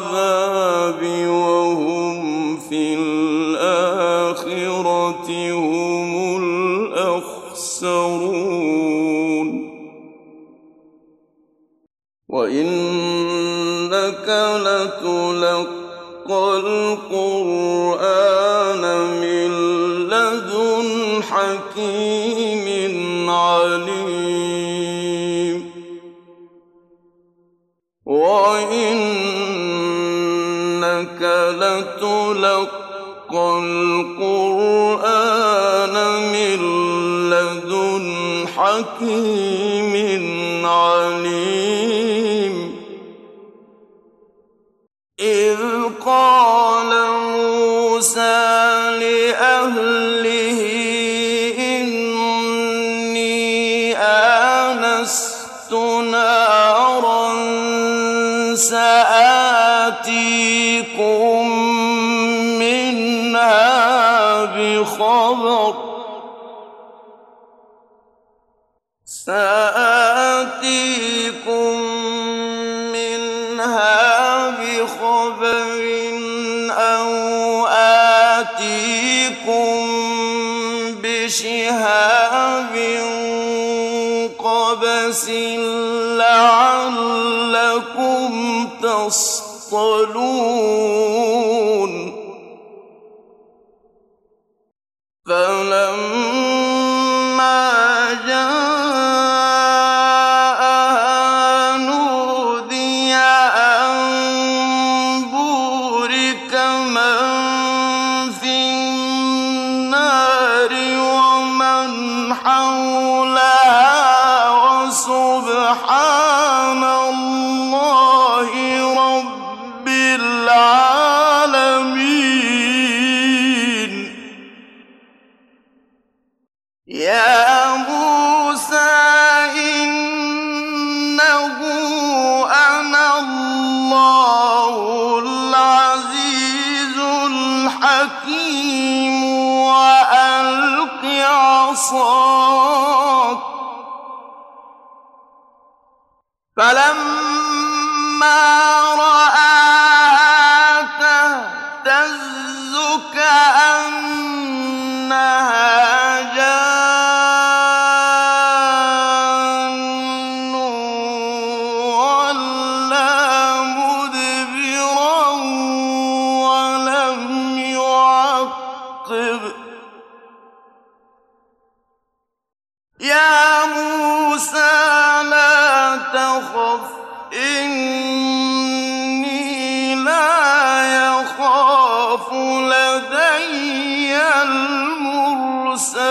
العذاب وهم في الآخرة هم الأخسرون. وإنك لتلقى القرآن حكيم عليم. إذ قال موسى لأهله إني آنست نارا سآتيكم منها بخبر. لَعَلَّكُمْ تَصْطَلُونَ. صَادِقٌ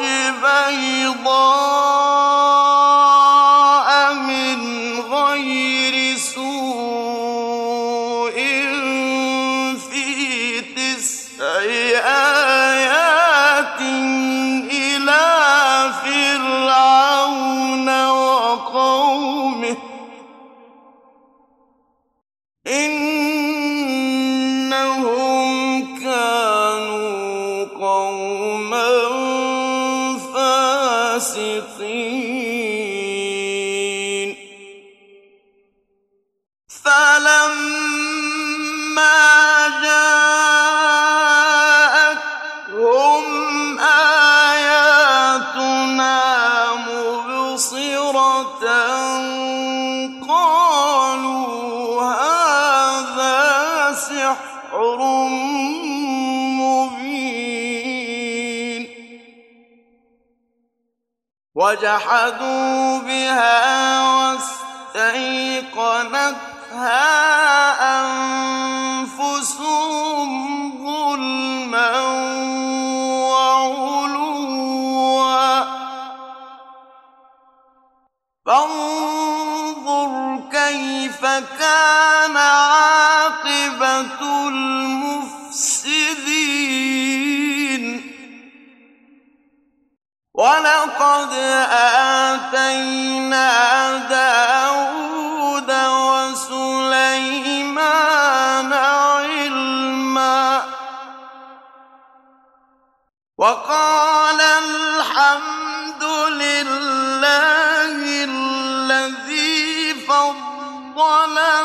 البيضاء سحر مبين. وجحدوا بها واستيقنتها أنفسهم ظلما وعلوا. فانظر كيف كان ولقد آتينا داود وسليمان علما. وقال الحمد لله الذي فضلنا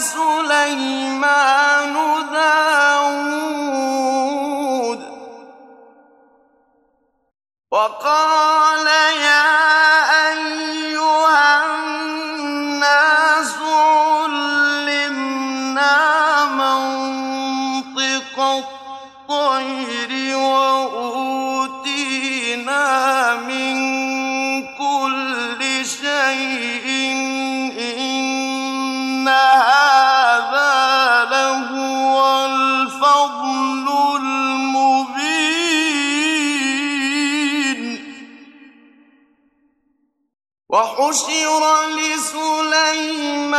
سليمان داود. وقال يا أيها الناس علمنا منطق الطير. وحشر لسليمان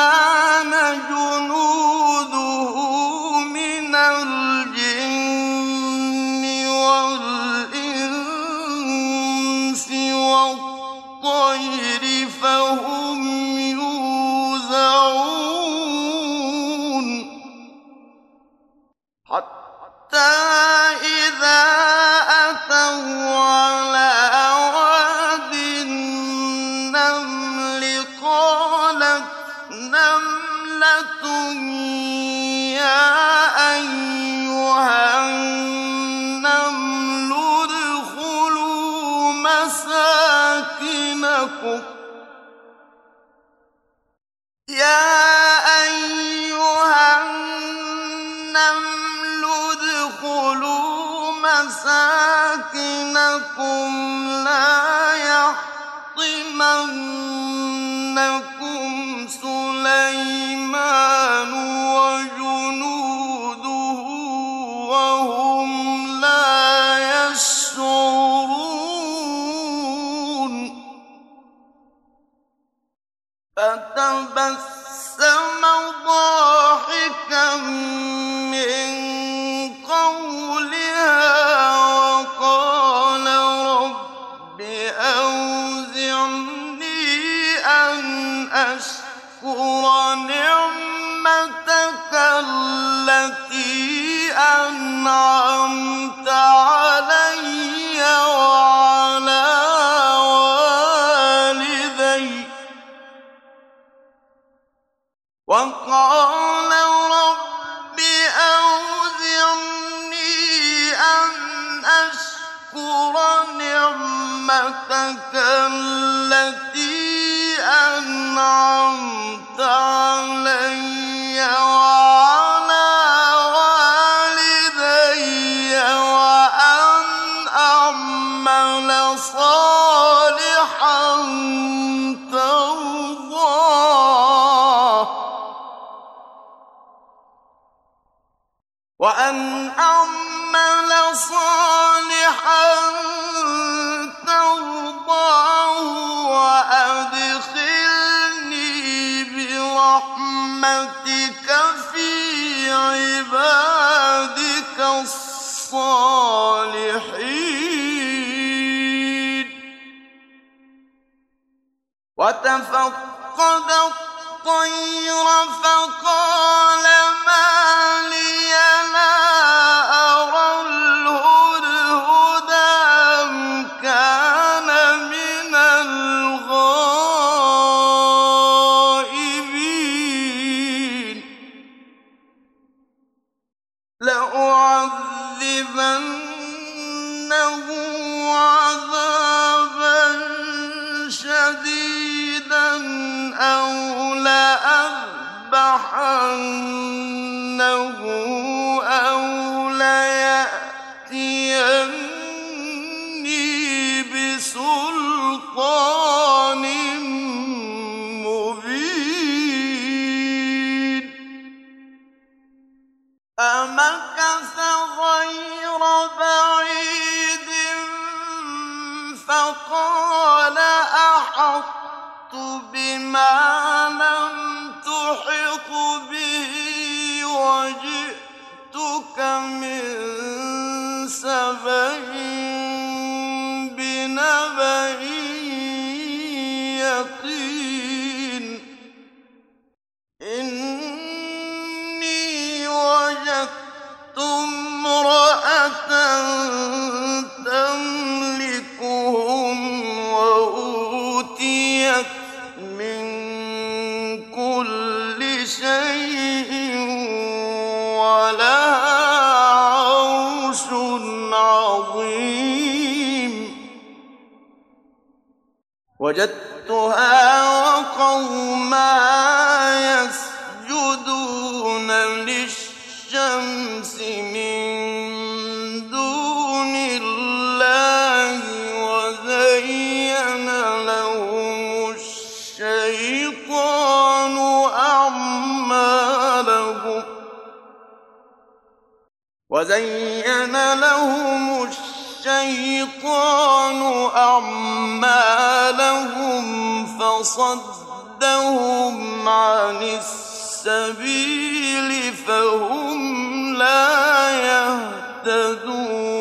جنود وتفقد الطير فقال من كل شيء ولها عرش عظيم. وجدتها وقومها يسجدون للشمس وزين لهم الشيطان أعمالهم فصدهم عن السبيل فهم لا يهتدون.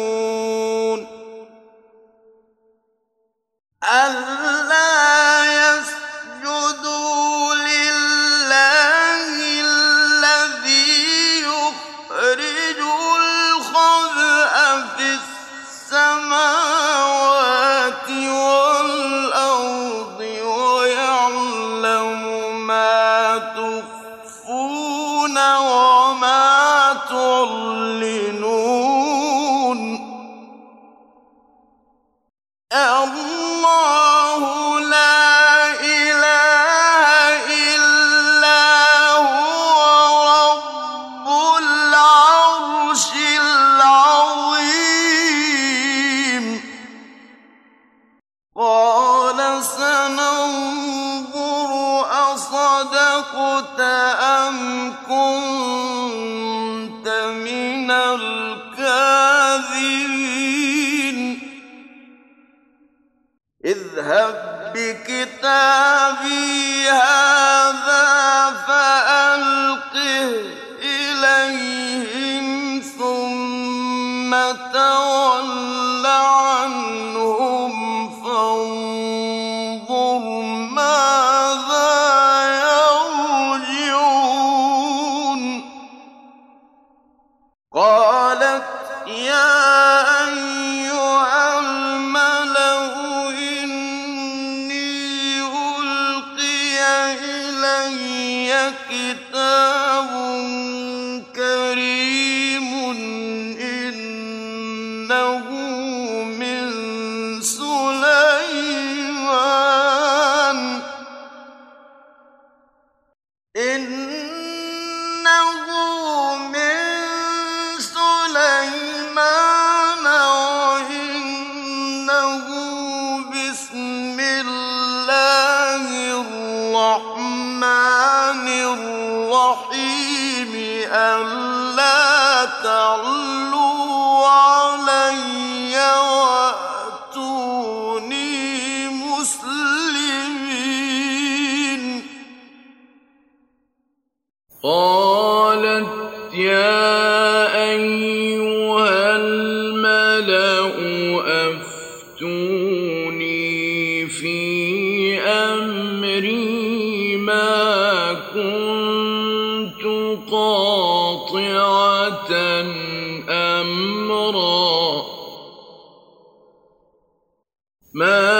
تعلو ما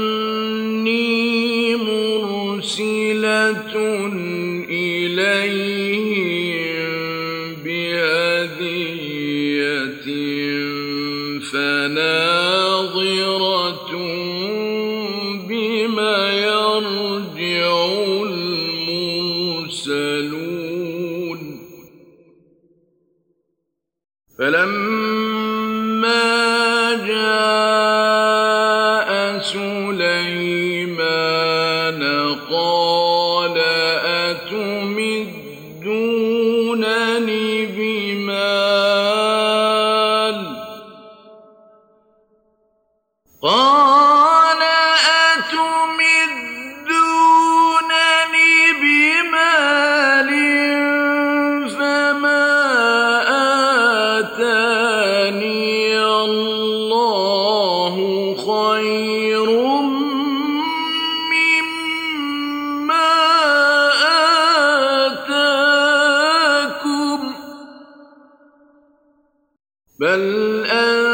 جنة بل أن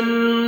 جنات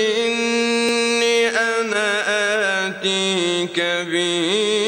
إني أنا آتيك به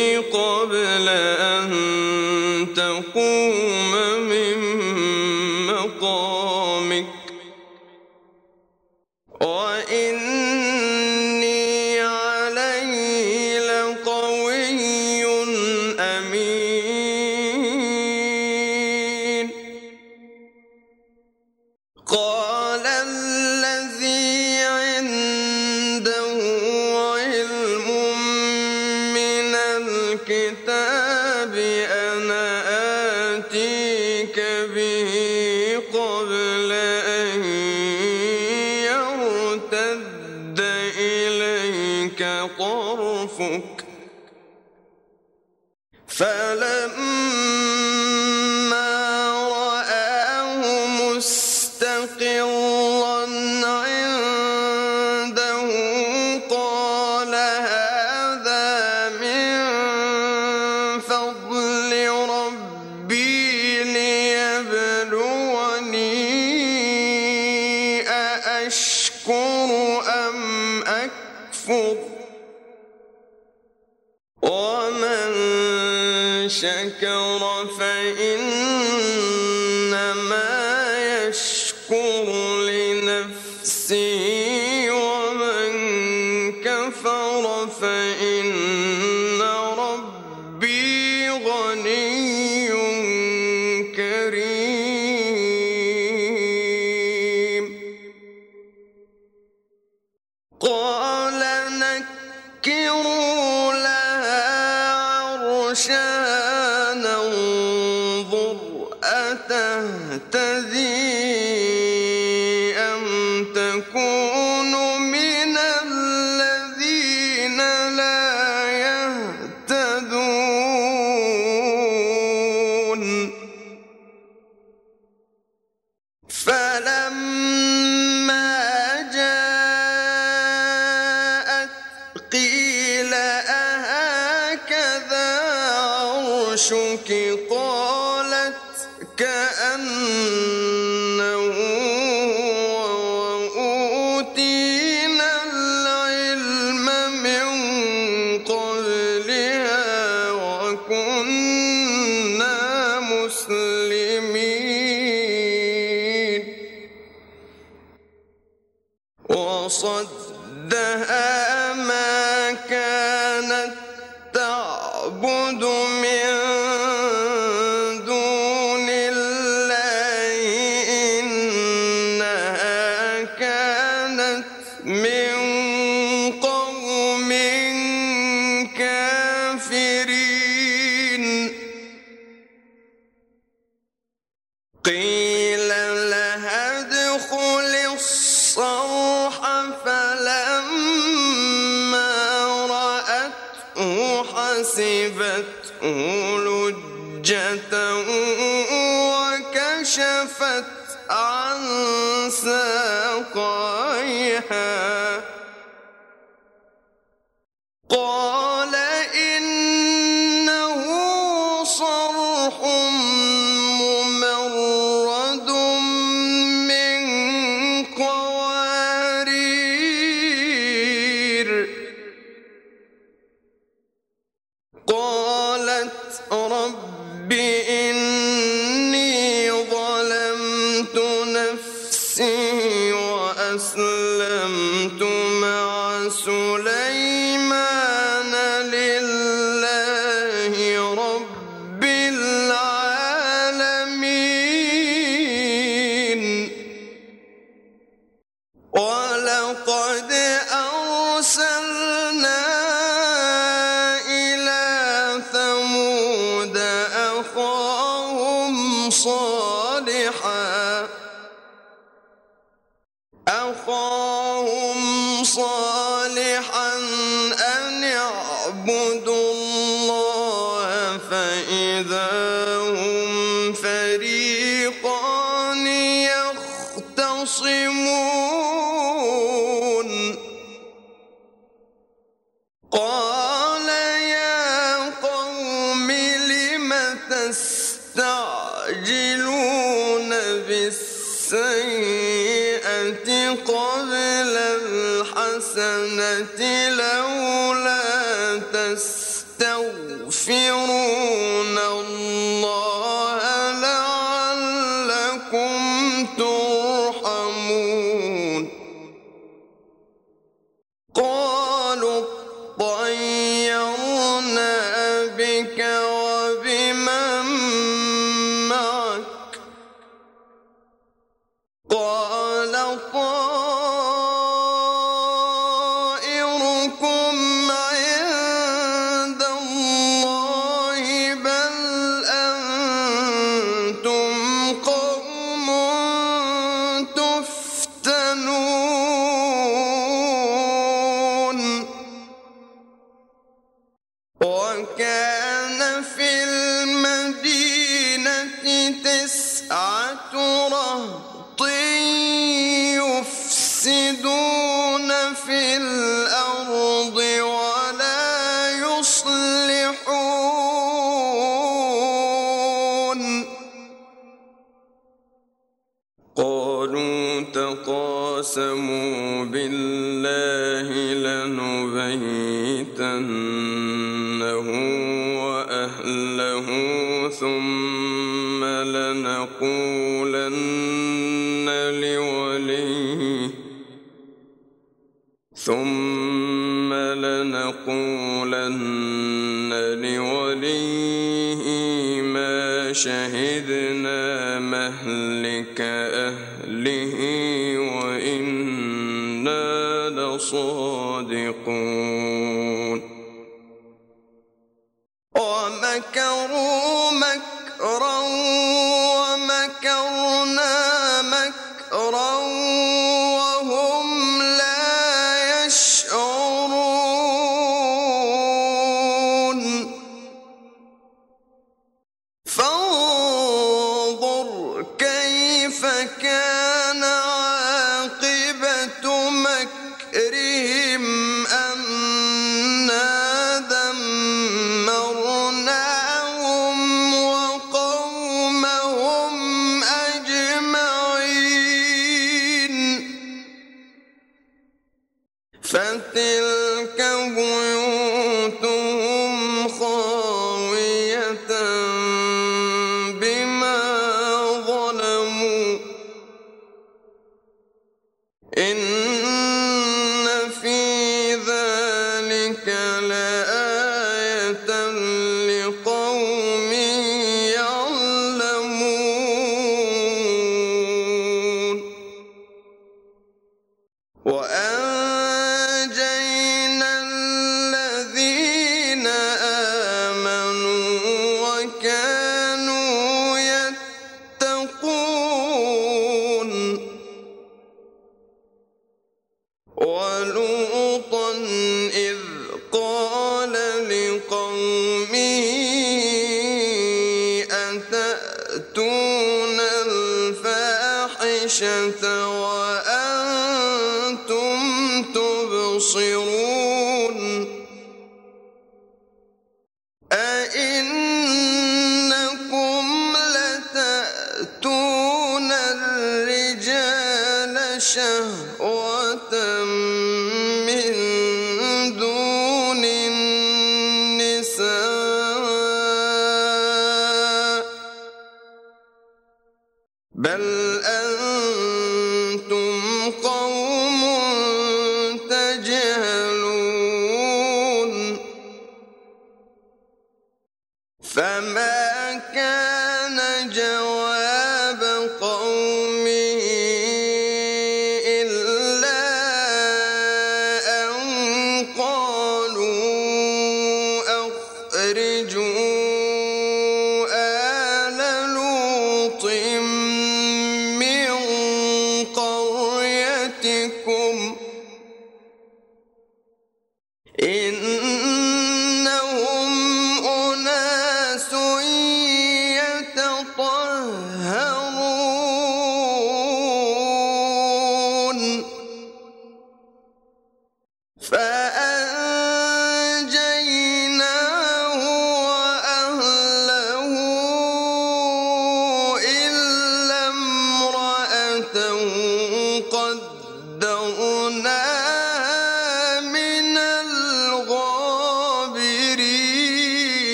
ساقيها فريقان يختصمون. قالوا تقاسموا بالله لنبيتنه وأهله ثم لنقولن لوليه ثم لنقولن لوليه ما شهدنا مهلك الرسول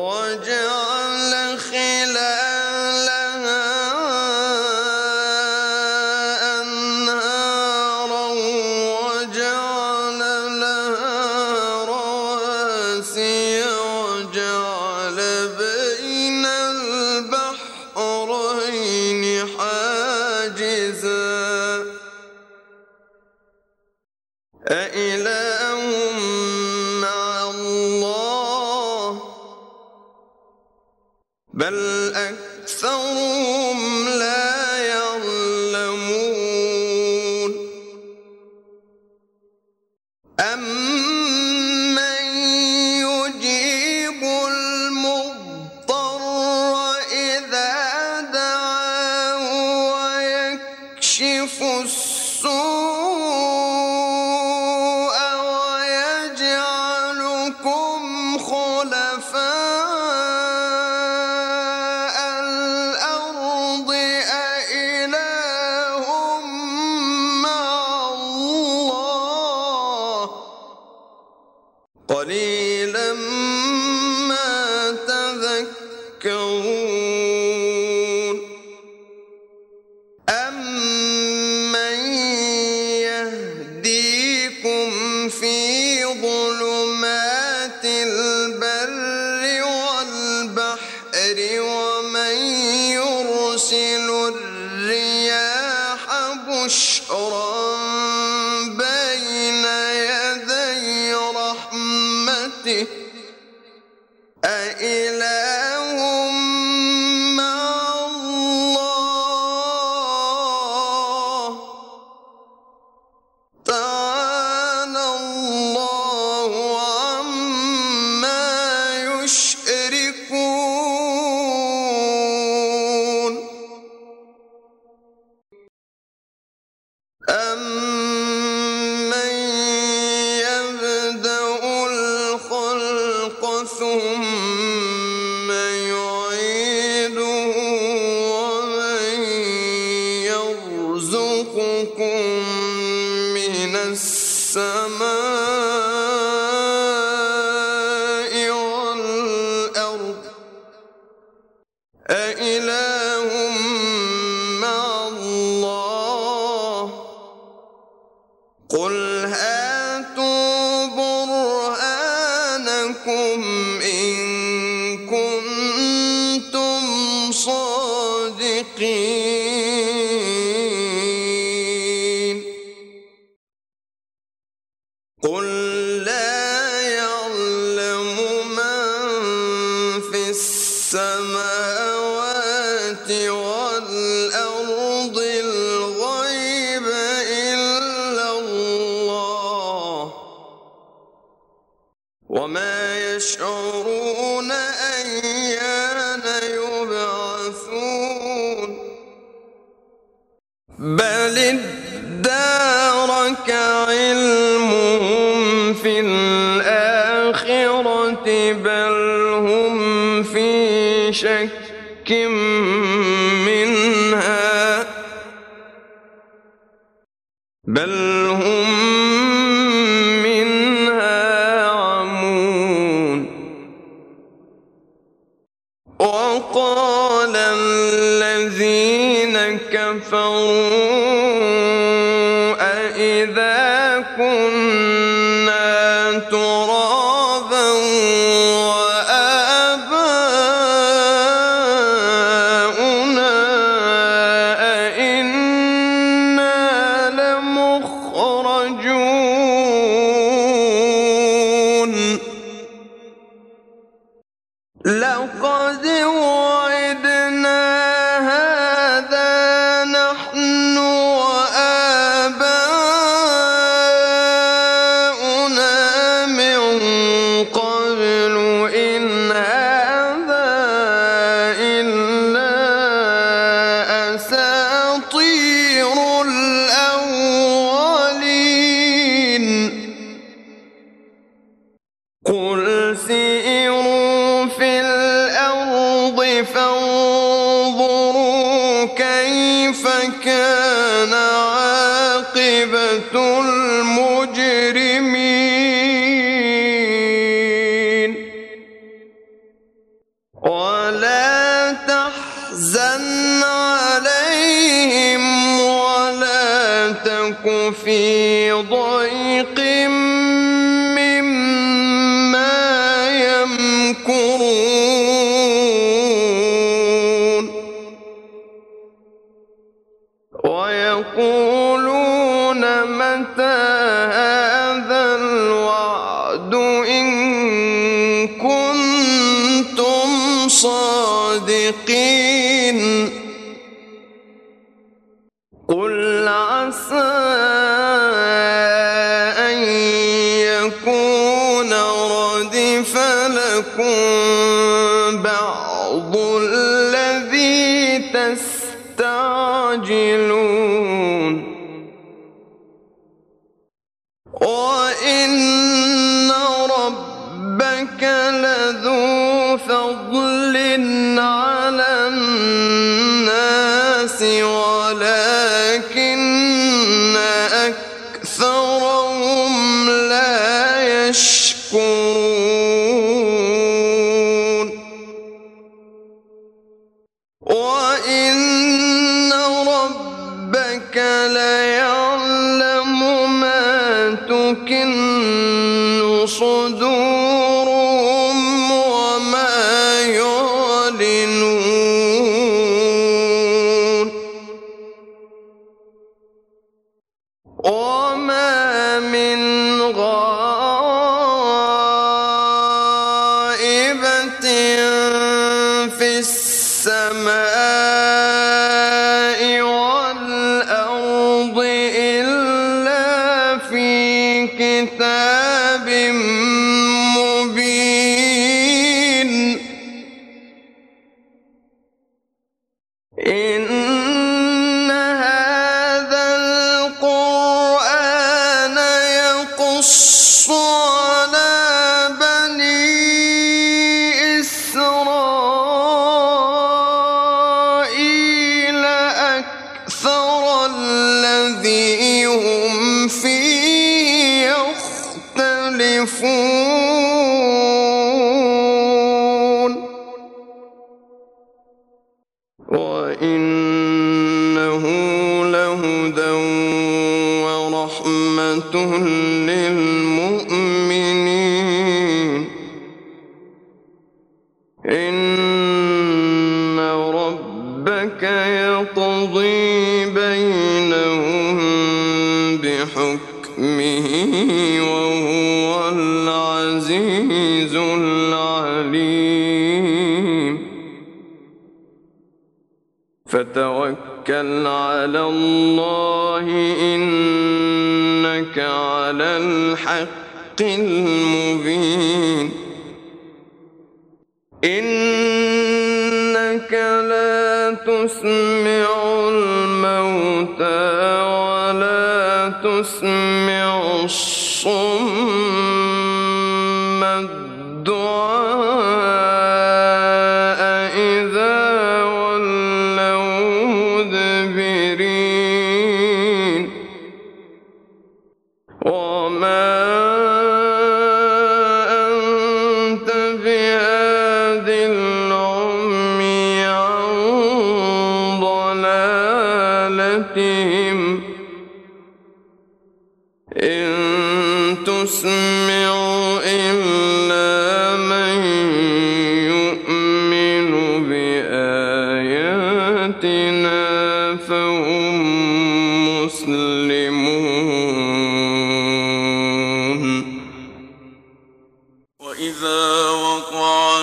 وجعل السماوات كفروا وطير لكم بعض الذي تستعجلون. وإن ربك لذو فضل على الناس ولكن أكثرهم لا يشكرون. وقع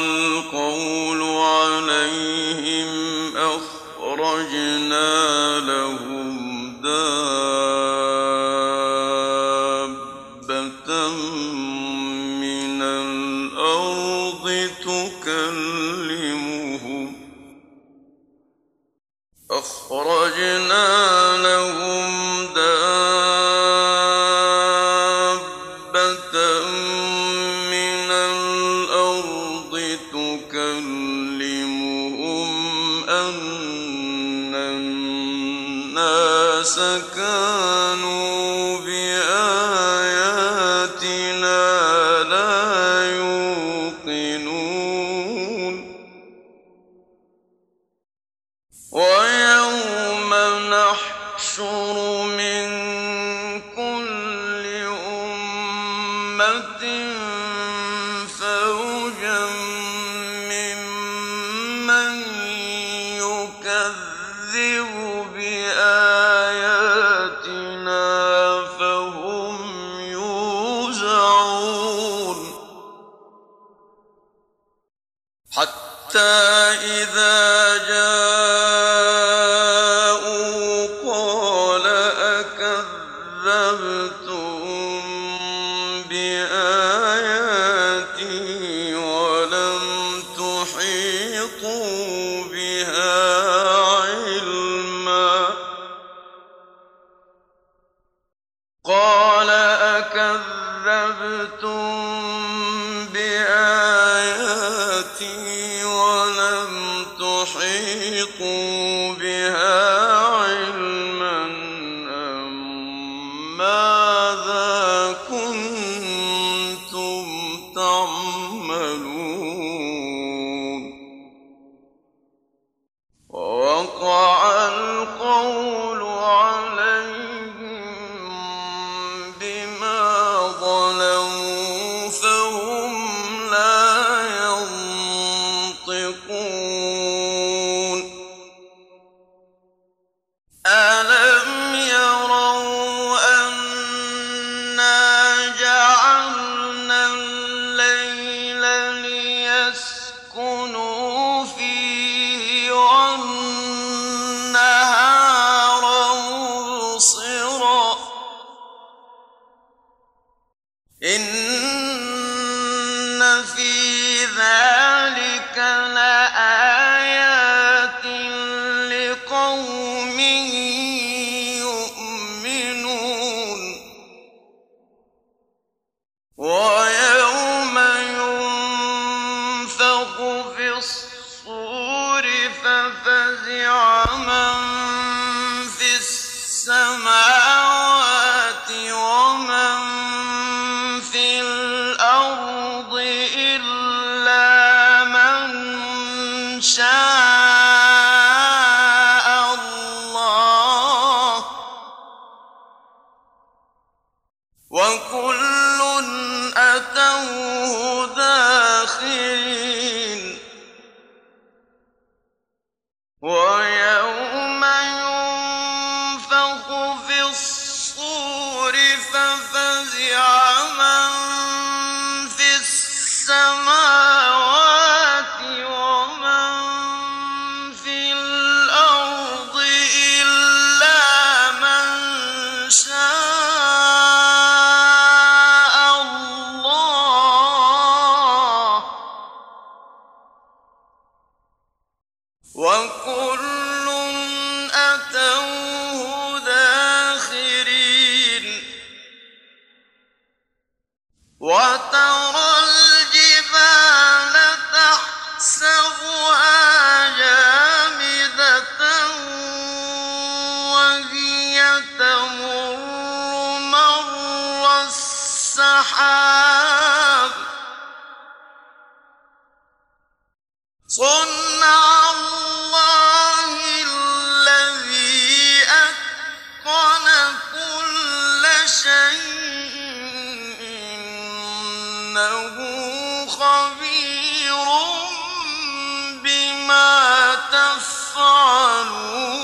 تحيطوا بها. تفعلون